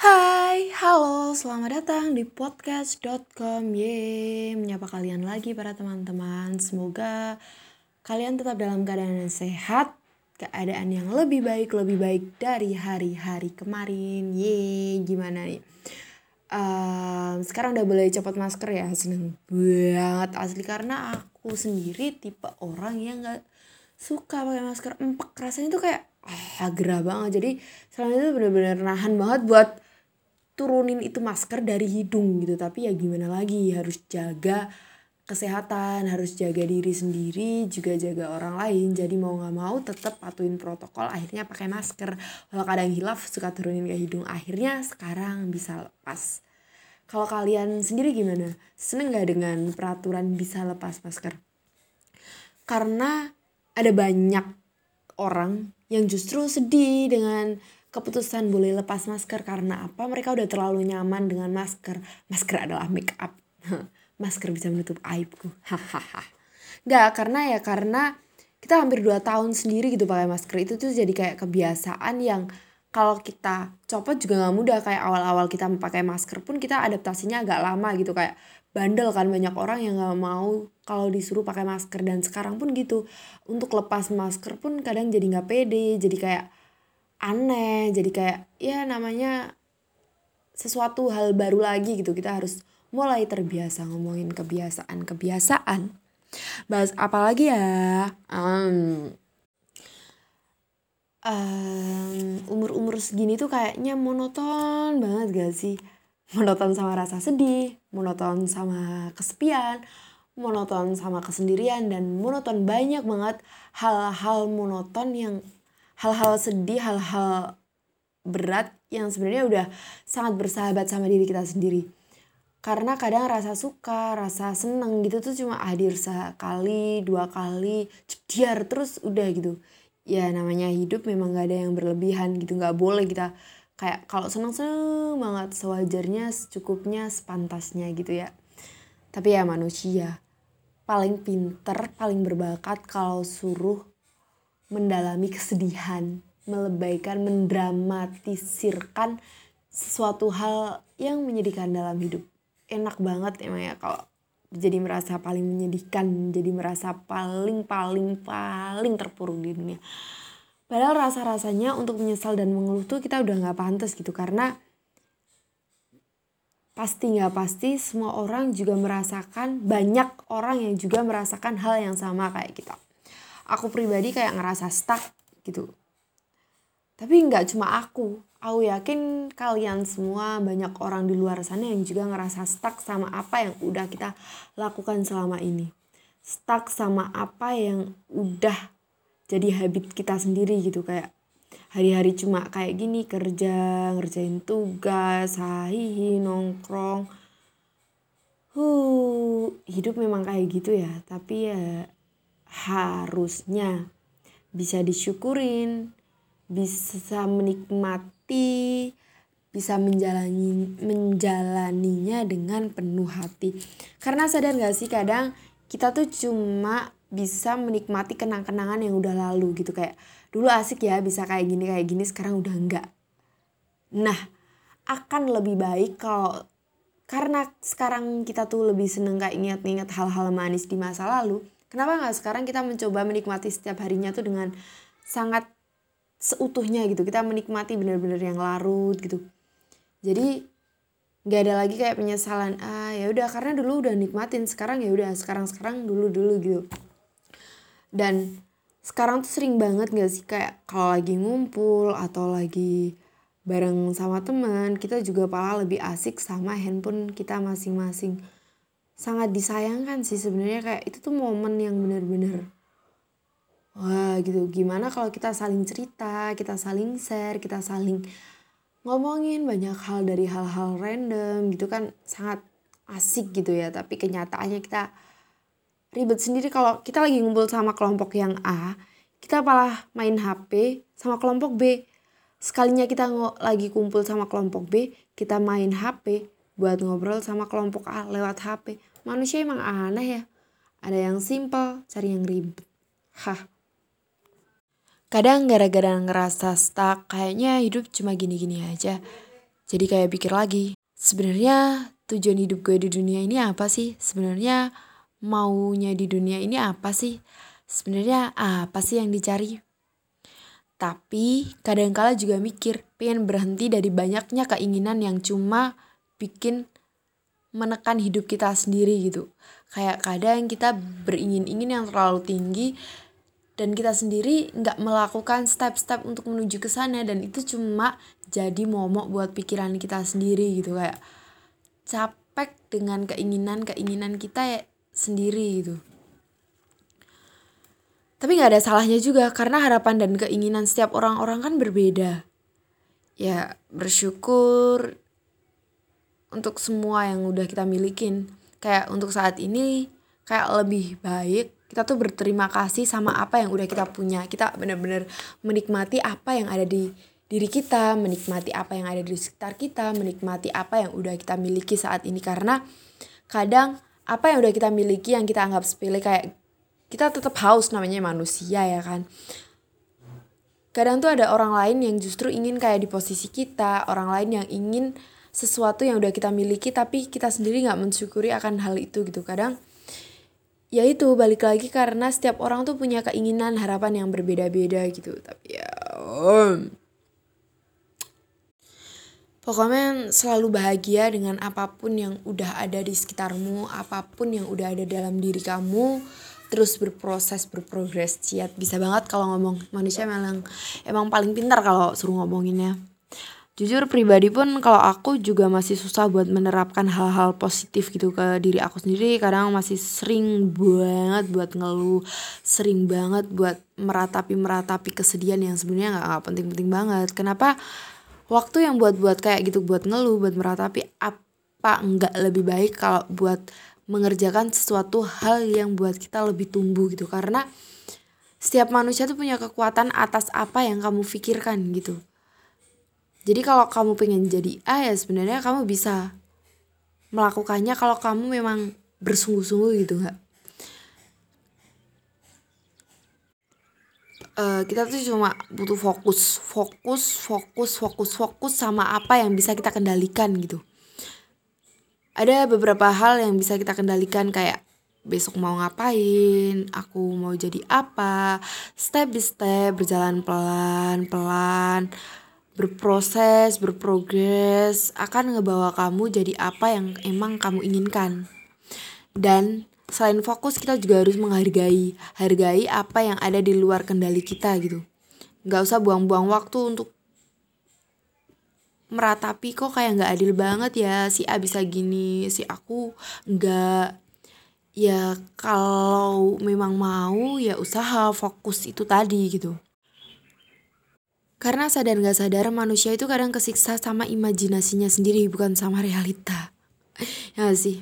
Hai, halo, selamat datang di podcast.com Yeay, menyapa kalian lagi para teman-teman. Semoga kalian tetap dalam keadaan yang sehat Keadaan yang lebih baik, lebih baik dari hari-hari kemarin. Yeay, gimana nih? Um, sekarang udah boleh copot masker ya, seneng banget asli. Karena aku sendiri tipe orang yang gak suka pakai masker empek. Rasanya tuh kayak ah gerah banget. Jadi selama itu bener-bener nahan banget buat turunin itu masker dari hidung gitu. Tapi ya gimana lagi? Harus jaga kesehatan harus jaga diri sendiri juga jaga orang lain. Jadi mau nggak mau tetap patuhin protokol akhirnya pakai masker. Kalau kadang hilaf suka turunin ke hidung. Akhirnya sekarang bisa lepas. Kalau kalian sendiri gimana? Seneng nggak dengan peraturan bisa lepas masker? Karena ada banyak orang yang justru sedih dengan keputusan boleh lepas masker karena apa? Mereka udah terlalu nyaman dengan masker. Masker adalah make up. Masker bisa menutup aibku. Hahaha. Nggak karena ya karena kita hampir dua tahun sendiri gitu pakai masker. Itu tuh jadi kayak kebiasaan yang kalau kita copot juga nggak mudah. Kayak awal-awal kita pakai masker pun kita adaptasinya agak lama gitu. Kayak bandel kan banyak orang yang nggak mau kalau disuruh pakai masker. Dan sekarang pun gitu. Untuk lepas masker pun kadang jadi nggak pede. Jadi kayak aneh. Jadi kayak ya namanya sesuatu hal baru lagi gitu. Kita harus mulai terbiasa ngomongin kebiasaan kebiasaan bahas apa lagi ya? Um, um, umur umur segini tuh kayaknya monoton banget gak sih? Monoton sama rasa sedih monoton sama kesepian monoton sama kesendirian dan monoton banyak banget hal-hal monoton yang hal-hal sedih, hal-hal berat yang sebenarnya udah sangat bersahabat sama diri kita sendiri. Karena kadang rasa suka, rasa seneng gitu tuh cuma hadir sekali, dua kali, jediar terus udah gitu. Ya namanya hidup memang gak ada yang berlebihan gitu, gak boleh kita kayak kalau seneng-seneng banget sewajarnya, secukupnya, sepantasnya gitu ya. Tapi ya manusia paling pinter, paling berbakat kalau suruh mendalami kesedihan, melebaikan, mendramatisirkan sesuatu hal yang menyedihkan dalam hidup. Enak banget emang ya kalau jadi merasa paling menyedihkan, jadi merasa paling paling paling terpuruk di dunia. Padahal rasa-rasanya untuk menyesal dan mengeluh tuh kita udah nggak pantas gitu karena pasti nggak pasti semua orang juga merasakan banyak orang yang juga merasakan hal yang sama kayak kita aku pribadi kayak ngerasa stuck gitu. Tapi nggak cuma aku. Aku yakin kalian semua banyak orang di luar sana yang juga ngerasa stuck sama apa yang udah kita lakukan selama ini. Stuck sama apa yang udah jadi habit kita sendiri gitu. Kayak hari-hari cuma kayak gini kerja ngerjain tugas hahihi nongkrong. Huh hidup memang kayak gitu ya. Tapi ya harusnya bisa disyukurin, bisa menikmati, bisa menjalani menjalaninya dengan penuh hati. Karena sadar gak sih kadang kita tuh cuma bisa menikmati kenang-kenangan yang udah lalu gitu kayak dulu asik ya bisa kayak gini kayak gini sekarang udah enggak. Nah, akan lebih baik kalau karena sekarang kita tuh lebih seneng kayak ingat-ingat hal-hal manis di masa lalu, Kenapa nggak sekarang kita mencoba menikmati setiap harinya tuh dengan sangat seutuhnya gitu. Kita menikmati bener-bener yang larut gitu. Jadi nggak ada lagi kayak penyesalan ah ya udah karena dulu udah nikmatin sekarang ya udah sekarang sekarang dulu dulu gitu dan sekarang tuh sering banget gak sih kayak kalau lagi ngumpul atau lagi bareng sama teman kita juga pala lebih asik sama handphone kita masing-masing sangat disayangkan sih sebenarnya kayak itu tuh momen yang bener-bener wah gitu. Gimana kalau kita saling cerita kita saling share kita saling ngomongin banyak hal dari hal-hal random gitu kan sangat asik gitu ya. Tapi kenyataannya kita ribet sendiri. Kalau kita lagi ngumpul sama kelompok yang A kita malah main HP sama kelompok B. Sekalinya kita lagi kumpul sama kelompok B kita main HP buat ngobrol sama kelompok A lewat HP Manusia emang aneh ya. Ada yang simple, cari yang ribet. Hah. Kadang gara-gara ngerasa stuck, kayaknya hidup cuma gini-gini aja. jadi kayak pikir lagi sebenarnya tujuan hidup gue di dunia ini apa sih sebenarnya maunya di dunia ini apa sih sebenarnya apa sih yang dicari tapi kadang-kala juga mikir pengen berhenti dari banyaknya keinginan yang cuma bikin menekan hidup kita sendiri gitu. Kayak kadang kita beringin-ingin yang terlalu tinggi dan kita sendiri nggak melakukan step-step untuk menuju ke sana dan itu cuma jadi momok buat pikiran kita sendiri gitu. Kayak capek dengan keinginan-keinginan kita ya sendiri gitu. Tapi nggak ada salahnya juga karena harapan dan keinginan setiap orang-orang kan berbeda. Ya bersyukur untuk semua yang udah kita milikin. Kayak untuk saat ini kayak lebih baik kita tuh berterima kasih sama apa yang udah kita punya. Kita benar-benar menikmati apa yang ada di diri kita menikmati apa yang ada di sekitar kita menikmati apa yang udah kita miliki saat ini. Karena kadang apa yang udah kita miliki yang kita anggap sepele kayak kita tetap haus namanya manusia ya kan? Kadang tuh ada orang lain yang justru ingin kayak di posisi kita orang lain yang ingin sesuatu yang udah kita miliki tapi kita sendiri nggak mensyukuri akan hal itu gitu. Kadang ya itu balik lagi karena setiap orang tuh punya keinginan harapan yang berbeda-beda gitu. Tapi ya um. pokoknya selalu bahagia dengan apa pun yang udah ada di sekitarmu apa pun yang udah ada dalam diri kamu. Terus berproses berprogres ciat. Bisa banget kalau ngomong manusia memang emang paling pintar kalau suruh ngomonginnya jujur pribadi pun kalau aku juga masih susah buat menerapkan hal-hal positif gitu ke diri aku sendiri. Kadang masih sering banget buat ngeluh sering banget buat meratapi meratapi kesedihan yang sebenarnya nggak penting-penting banget. Kenapa? Waktu yang buat buat kayak gitu buat ngeluh buat meratapi apa nggak lebih baik kalau buat mengerjakan sesuatu hal yang buat kita lebih tumbuh gitu? Karena setiap manusia tuh punya kekuatan atas apa yang kamu pikirkan gitu jadi kalau kamu pengen jadi A ya sebenarnya kamu bisa melakukannya kalau kamu memang bersungguh-sungguh gitu nggak? Uh, kita tuh cuma butuh fokus, fokus, fokus, fokus, fokus sama apa yang bisa kita kendalikan gitu. Ada beberapa hal yang bisa kita kendalikan kayak besok mau ngapain, aku mau jadi apa, step by step berjalan pelan-pelan berproses, berprogres akan ngebawa kamu jadi apa yang emang kamu inginkan. Dan selain fokus kita juga harus menghargai, hargai apa yang ada di luar kendali kita gitu. Gak usah buang-buang waktu untuk meratapi kok kayak nggak adil banget ya si A bisa gini si aku nggak ya kalau memang mau ya usaha fokus itu tadi gitu karena sadar gak sadar manusia itu kadang kesiksa sama imajinasinya sendiri bukan sama realita. ya sih?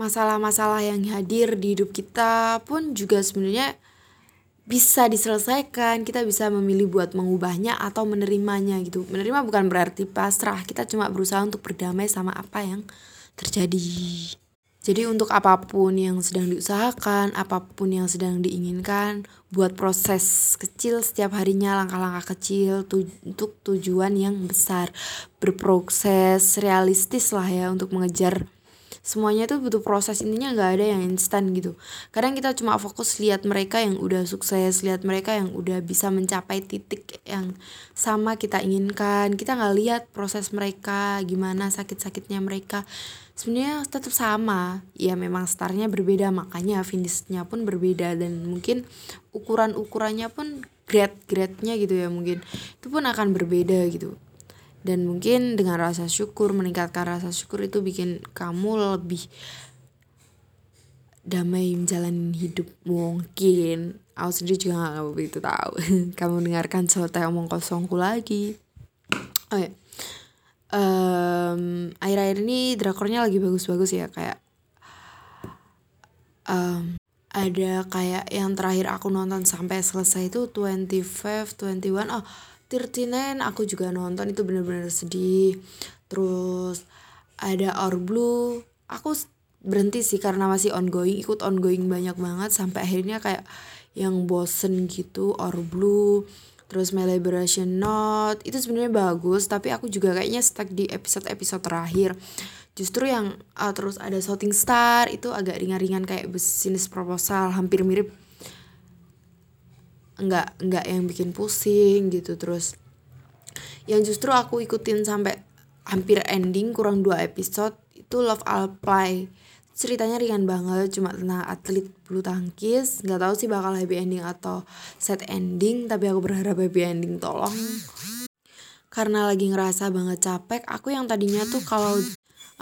Masalah-masalah yang hadir di hidup kita pun juga sebenarnya bisa diselesaikan. Kita bisa memilih buat mengubahnya atau menerimanya gitu. Menerima bukan berarti pasrah. Kita cuma berusaha untuk berdamai sama apa yang terjadi. Jadi untuk apa pun yang sedang diusahakan, apa pun yang sedang diinginkan, buat proses kecil setiap harinya langkah-langkah kecil tu untuk tujuan yang besar. Berproses realistis lah ya untuk mengejar semuanya itu butuh proses. Intinya nggak ada yang instan gitu. Kadang kita cuma fokus lihat mereka yang udah sukses lihat mereka yang udah bisa mencapai titik yang sama kita inginkan. Kita nggak lihat proses mereka gimana sakit-sakitnya mereka. Sebenarnya tetap sama. Ya memang startnya berbeda makanya finishnya pun berbeda. Dan mungkin ukuran ukurannya pun grade grade nya gitu ya mungkin. Itu pun akan berbeda gitu dan mungkin dengan rasa syukur meningkatkan rasa syukur itu bikin kamu lebih damai menjalani hidup. Mungkin. Aku sendiri juga gak begitu tahu. Kamu dengarkan selesai omong kosongku lagi. Oh ya. Um, akhir-akhir ini drakornya lagi bagus-bagus ya kayak um, ada kayak yang terakhir aku nonton sampai selesai itu 25 21 oh 39 aku juga nonton itu bener-bener sedih. Terus ada Our Blue. Aku berhenti sih karena masih ongoing ikut ongoing banyak banget sampai akhirnya kayak yang bosen gitu Our Blue terus My Liberation Note itu sebenarnya bagus tapi aku juga kayaknya stuck di episode-episode terakhir. Justru yang uh, terus ada Shooting Star itu agak ringan-ringan kayak bisnis proposal hampir mirip enggak enggak yang bikin pusing gitu. Terus yang justru aku ikutin sampai hampir ending kurang dua episode itu Love Play ceritanya ringan banget cuma tentang atlet bulu tangkis. Nggak tahu sih bakal happy ending atau sad ending tapi aku berharap happy ending tolong. Karena lagi ngerasa banget capek aku yang tadinya tuh kalau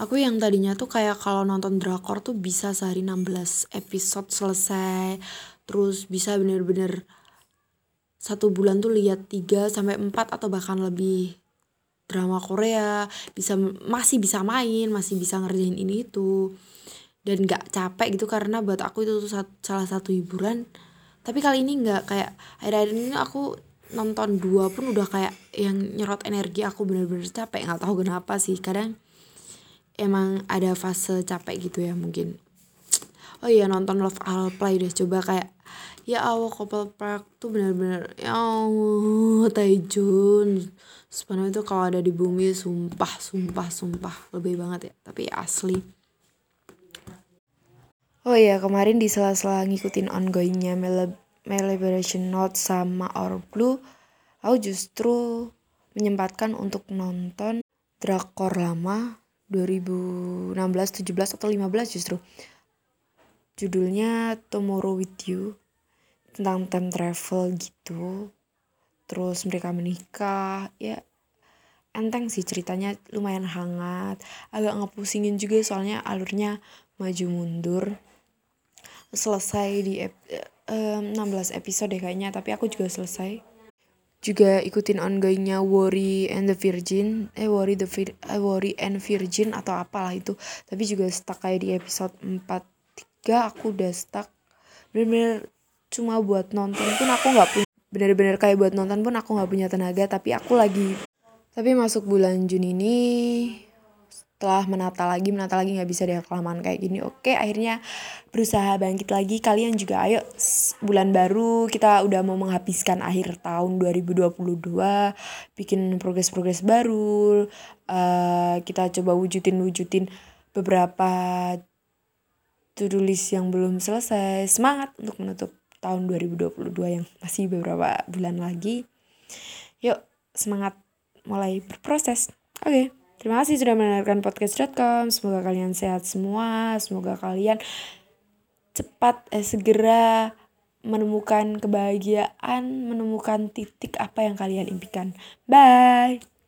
aku yang tadinya tuh kayak kalau nonton drakor tuh bisa sehari 16 episode selesai. Terus bisa bener-bener satu bulan tuh lihat 3 sampai 4 atau bahkan lebih drama Korea bisa masih bisa main masih bisa ngerjain ini itu. Dan gak capek gitu karena buat aku itu tuh salah satu hiburan. Tapi kali ini nggak kayak akhir-akhir ini aku nonton dua pun udah kayak yang nyerot energi aku bener-bener capek. Nggak tahu kenapa sih kadang emang ada fase capek gitu ya mungkin. Oh iya nonton Love I'll Play deh. Coba kayak ya Allah Couple Park tuh bener-bener ya Allah Taejun sebenarnya itu kalau ada di bumi sumpah sumpah sumpah. Lebih banget ya tapi asli. Oh iya, kemarin di sela-sela ngikutin ongoingnya Liberation Note sama Our Blue, aku justru menyempatkan untuk nonton drakor lama 2016, 17 atau 15 justru. Judulnya Tomorrow With You tentang time travel gitu. Terus mereka menikah, ya enteng sih ceritanya lumayan hangat, agak ngepusingin juga soalnya alurnya maju mundur. Selesai di ep, um, 16 episode deh kayaknya tapi aku juga selesai. Juga ikutin ongoingnya Worry and the Virgin. Eh Worry the Vir eh, Worry and Virgin atau apalah itu. Tapi juga stuck kayak di episode 4 3 aku udah stuck. Bener-bener cuma buat nonton pun aku nggak punya bener-bener kayak buat nonton pun aku nggak punya tenaga tapi aku lagi tapi masuk bulan Juni ini setelah menata lagi menata lagi nggak bisa deh kelamaan kayak gini. Oke akhirnya berusaha bangkit lagi. Kalian juga ayo bulan baru kita udah mau menghabiskan akhir tahun 2022 bikin progres-progres baru uh, kita coba wujudin wujudin beberapa to-do list yang belum selesai. Semangat untuk menutup tahun 2022 yang masih beberapa bulan lagi yuk semangat mulai berproses oke okay. Terima kasih sudah mendengarkan podcast.com. Semoga kalian sehat semua. Semoga kalian cepat eh, segera menemukan kebahagiaan, menemukan titik apa yang kalian impikan. Bye.